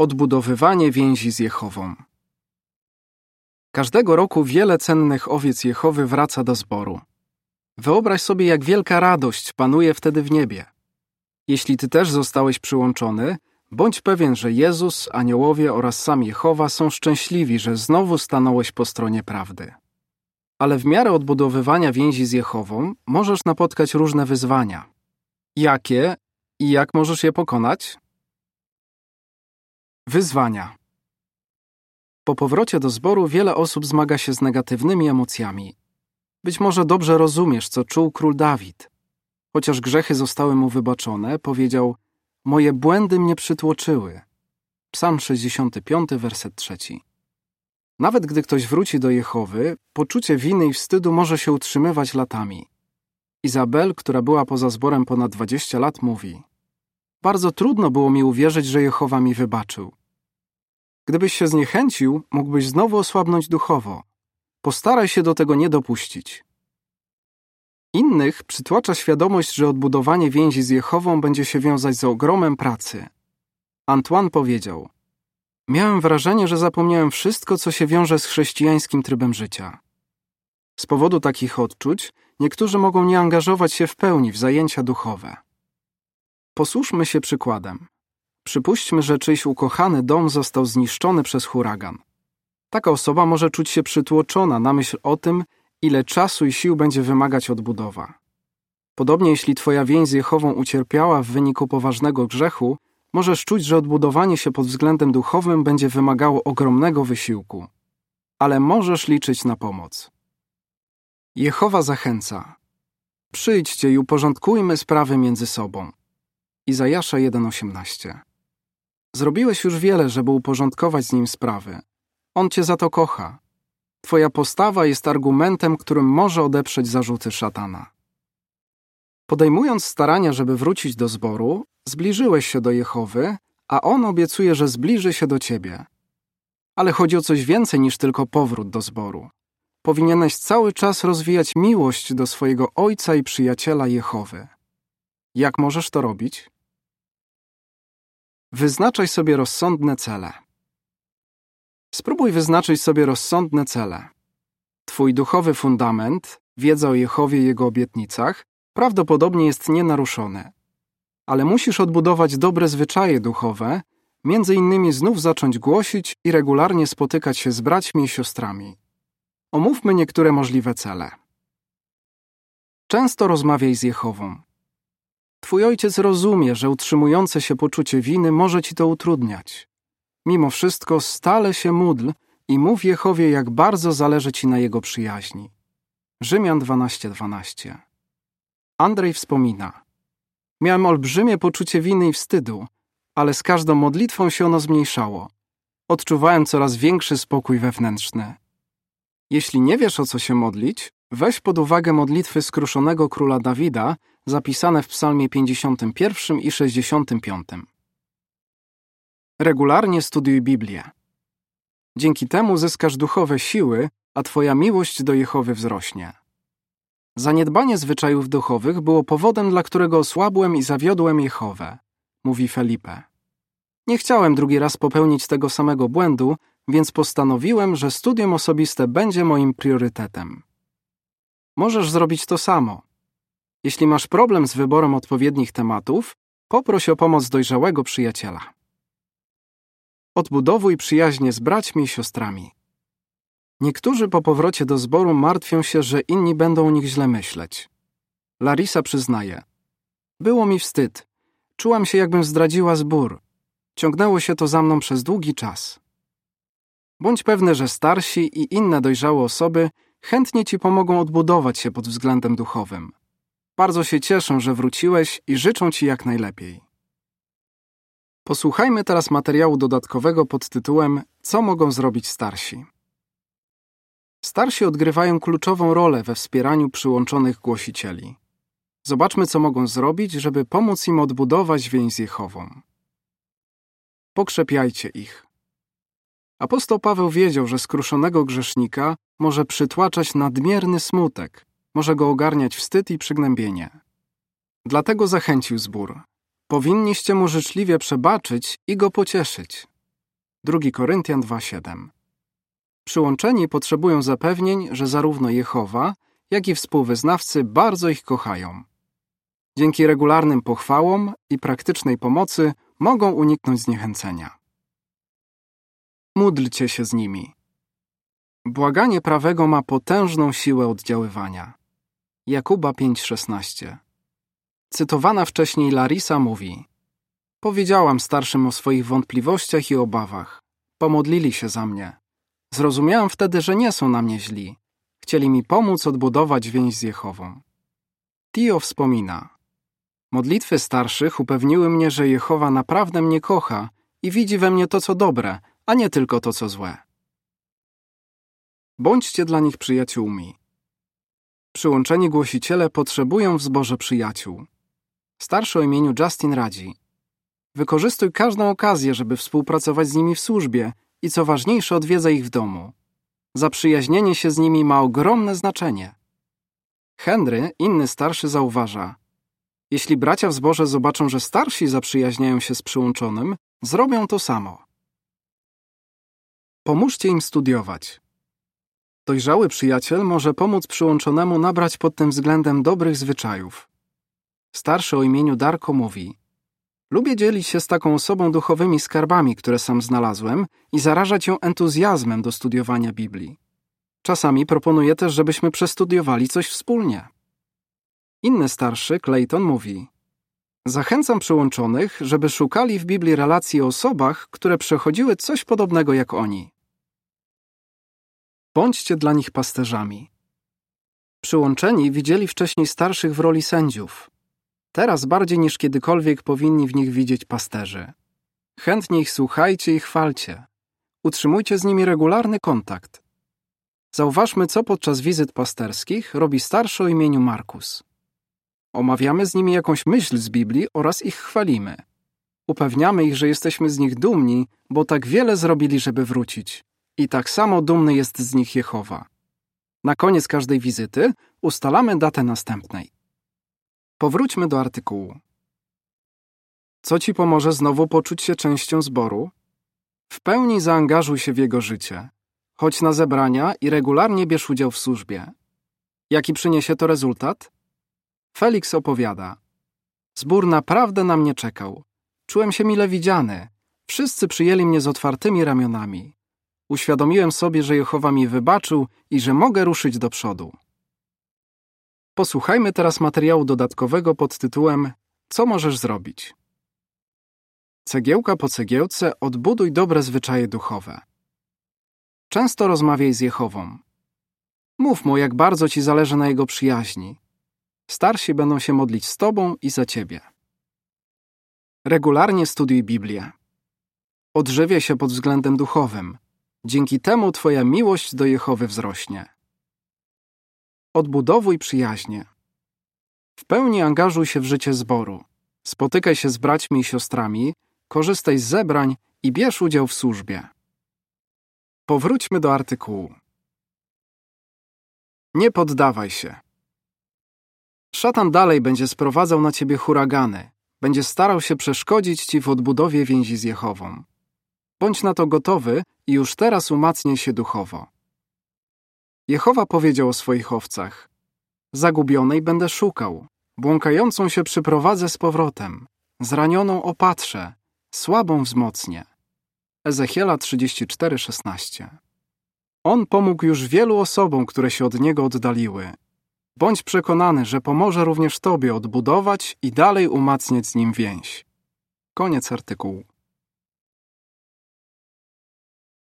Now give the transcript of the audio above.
Odbudowywanie więzi z Jehową. Każdego roku wiele cennych owiec Jehowy wraca do zboru. Wyobraź sobie, jak wielka radość panuje wtedy w niebie. Jeśli ty też zostałeś przyłączony, bądź pewien, że Jezus, aniołowie oraz sam Jehowa są szczęśliwi, że znowu stanąłeś po stronie prawdy. Ale w miarę odbudowywania więzi z Jehową możesz napotkać różne wyzwania. Jakie i jak możesz je pokonać? Wyzwania. Po powrocie do zboru wiele osób zmaga się z negatywnymi emocjami. Być może dobrze rozumiesz, co czuł król Dawid. Chociaż grzechy zostały mu wybaczone, powiedział: Moje błędy mnie przytłoczyły. Psalm 65, werset 3. Nawet gdy ktoś wróci do Jehowy, poczucie winy i wstydu może się utrzymywać latami. Izabel, która była poza zborem ponad 20 lat, mówi: Bardzo trudno było mi uwierzyć, że Jehowa mi wybaczył. Gdybyś się zniechęcił, mógłbyś znowu osłabnąć duchowo. Postaraj się do tego nie dopuścić. Innych przytłacza świadomość, że odbudowanie więzi z Jehową będzie się wiązać z ogromem pracy. Antoine powiedział: Miałem wrażenie, że zapomniałem wszystko, co się wiąże z chrześcijańskim trybem życia. Z powodu takich odczuć niektórzy mogą nie angażować się w pełni w zajęcia duchowe. Posłuszmy się przykładem. Przypuśćmy, że czyjś ukochany dom został zniszczony przez huragan. Taka osoba może czuć się przytłoczona na myśl o tym, ile czasu i sił będzie wymagać odbudowa. Podobnie jeśli twoja więź z Jehową ucierpiała w wyniku poważnego grzechu, możesz czuć, że odbudowanie się pod względem duchowym będzie wymagało ogromnego wysiłku. Ale możesz liczyć na pomoc. Jehowa zachęca. Przyjdźcie i uporządkujmy sprawy między sobą. Izajasza 1,18 Zrobiłeś już wiele, żeby uporządkować z nim sprawy. On cię za to kocha. Twoja postawa jest argumentem, którym może odeprzeć zarzuty szatana. Podejmując starania, żeby wrócić do zboru, zbliżyłeś się do Jehowy, a on obiecuje, że zbliży się do ciebie. Ale chodzi o coś więcej niż tylko powrót do zboru. Powinieneś cały czas rozwijać miłość do swojego ojca i przyjaciela Jehowy. Jak możesz to robić? Wyznaczaj sobie rozsądne cele. Spróbuj wyznaczyć sobie rozsądne cele. Twój duchowy fundament, wiedza o Jehowie i jego obietnicach, prawdopodobnie jest nienaruszony. Ale musisz odbudować dobre zwyczaje duchowe, między innymi znów zacząć głosić i regularnie spotykać się z braćmi i siostrami. Omówmy niektóre możliwe cele. Często rozmawiaj z Jehową. Twój ojciec rozumie, że utrzymujące się poczucie winy może ci to utrudniać. Mimo wszystko stale się módl i mów Jehowie, jak bardzo zależy ci na jego przyjaźni. Rzymian 12:12. 12. Andrzej wspomina: Miałem olbrzymie poczucie winy i wstydu, ale z każdą modlitwą się ono zmniejszało. Odczuwałem coraz większy spokój wewnętrzny. Jeśli nie wiesz o co się modlić, weź pod uwagę modlitwy skruszonego króla Dawida, zapisane w Psalmie 51 i 65. Regularnie studiuj Biblię. Dzięki temu zyskasz duchowe siły, a Twoja miłość do Jehowy wzrośnie. Zaniedbanie zwyczajów duchowych było powodem, dla którego osłabłem i zawiodłem Jehowę, mówi Felipe. Nie chciałem drugi raz popełnić tego samego błędu, więc postanowiłem, że studium osobiste będzie moim priorytetem. Możesz zrobić to samo. Jeśli masz problem z wyborem odpowiednich tematów, poproś o pomoc dojrzałego przyjaciela. Odbudowuj przyjaźnie z braćmi i siostrami. Niektórzy po powrocie do zboru martwią się, że inni będą o nich źle myśleć. Larisa przyznaje: Było mi wstyd. Czułam się, jakbym zdradziła zbór. Ciągnęło się to za mną przez długi czas. Bądź pewny, że starsi i inne dojrzałe osoby chętnie ci pomogą odbudować się pod względem duchowym. Bardzo się cieszę, że wróciłeś i życzą ci jak najlepiej. Posłuchajmy teraz materiału dodatkowego pod tytułem Co mogą zrobić starsi? Starsi odgrywają kluczową rolę we wspieraniu przyłączonych głosicieli. Zobaczmy, co mogą zrobić, żeby pomóc im odbudować więź z Jehową. Pokrzepiajcie ich. Apostoł Paweł wiedział, że skruszonego grzesznika może przytłaczać nadmierny smutek, może go ogarniać wstyd i przygnębienie. Dlatego zachęcił zbór. Powinniście mu życzliwie przebaczyć i go pocieszyć. 2 Koryntian 2:7. Przyłączeni potrzebują zapewnień, że zarówno Jehowa, jak i współwyznawcy bardzo ich kochają. Dzięki regularnym pochwałom i praktycznej pomocy mogą uniknąć zniechęcenia. Módlcie się z nimi. Błaganie prawego ma potężną siłę oddziaływania. Jakuba 5:16. Cytowana wcześniej Larisa mówi: Powiedziałam starszym o swoich wątpliwościach i obawach. Pomodlili się za mnie. Zrozumiałam wtedy, że nie są na mnie źli. Chcieli mi pomóc odbudować więź z Jehową. Tio wspomina: Modlitwy starszych upewniły mnie, że Jehowa naprawdę mnie kocha i widzi we mnie to, co dobre, a nie tylko to, co złe. Bądźcie dla nich przyjaciółmi. Przyłączeni głosiciele potrzebują w zborze przyjaciół. Starszy o imieniu Justin radzi: Wykorzystuj każdą okazję, żeby współpracować z nimi w służbie i co ważniejsze, odwiedza ich w domu. Zaprzyjaźnienie się z nimi ma ogromne znaczenie. Henry, inny starszy, zauważa: Jeśli bracia w zborze zobaczą, że starsi zaprzyjaźniają się z przyłączonym, zrobią to samo. Pomóżcie im studiować. Dojrzały przyjaciel może pomóc przyłączonemu nabrać pod tym względem dobrych zwyczajów. Starszy o imieniu Darko mówi: Lubię dzielić się z taką osobą duchowymi skarbami, które sam znalazłem i zarażać ją entuzjazmem do studiowania Biblii. Czasami proponuję też, żebyśmy przestudiowali coś wspólnie. Inny starszy, Clayton, mówi: Zachęcam przyłączonych, żeby szukali w Biblii relacji o osobach, które przechodziły coś podobnego jak oni. Bądźcie dla nich pasterzami. Przyłączeni widzieli wcześniej starszych w roli sędziów. Teraz bardziej niż kiedykolwiek powinni w nich widzieć pasterzy. Chętnie ich słuchajcie i chwalcie. Utrzymujcie z nimi regularny kontakt. Zauważmy, co podczas wizyt pasterskich robi starszy o imieniu Markus. Omawiamy z nimi jakąś myśl z Biblii oraz ich chwalimy. Upewniamy ich, że jesteśmy z nich dumni, bo tak wiele zrobili, żeby wrócić. I tak samo dumny jest z nich Jehowa. Na koniec każdej wizyty ustalamy datę następnej. Powróćmy do artykułu. Co ci pomoże znowu poczuć się częścią zboru? W pełni zaangażuj się w jego życie. Chodź na zebrania i regularnie bierz udział w służbie. Jaki przyniesie to rezultat? Felix opowiada. Zbór naprawdę na mnie czekał. Czułem się mile widziany. Wszyscy przyjęli mnie z otwartymi ramionami. Uświadomiłem sobie, że Jehowa mi wybaczył i że mogę ruszyć do przodu. Posłuchajmy teraz materiału dodatkowego pod tytułem Co możesz zrobić? Cegiełka po cegiełce odbuduj dobre zwyczaje duchowe. Często rozmawiaj z Jehową. Mów mu, jak bardzo ci zależy na jego przyjaźni. Starsi będą się modlić z tobą i za ciebie. Regularnie studiuj Biblię. Odżywiaj się pod względem duchowym. Dzięki temu twoja miłość do Jehowy wzrośnie. Odbudowuj przyjaźnie. W pełni angażuj się w życie zboru. Spotykaj się z braćmi i siostrami, korzystaj z zebrań i bierz udział w służbie. Powróćmy do artykułu. Nie poddawaj się. Szatan dalej będzie sprowadzał na ciebie huragany, będzie starał się przeszkodzić ci w odbudowie więzi z Jehową. Bądź na to gotowy i już teraz umacniaj się duchowo. Jehowa powiedział o swoich owcach: Zagubionej będę szukał, błąkającą się przyprowadzę z powrotem, zranioną opatrzę, słabą wzmocnię. Ezechiela 34:16. On pomógł już wielu osobom, które się od niego oddaliły. Bądź przekonany, że pomoże również Tobie odbudować i dalej umacniać z nim więź. Koniec artykułu.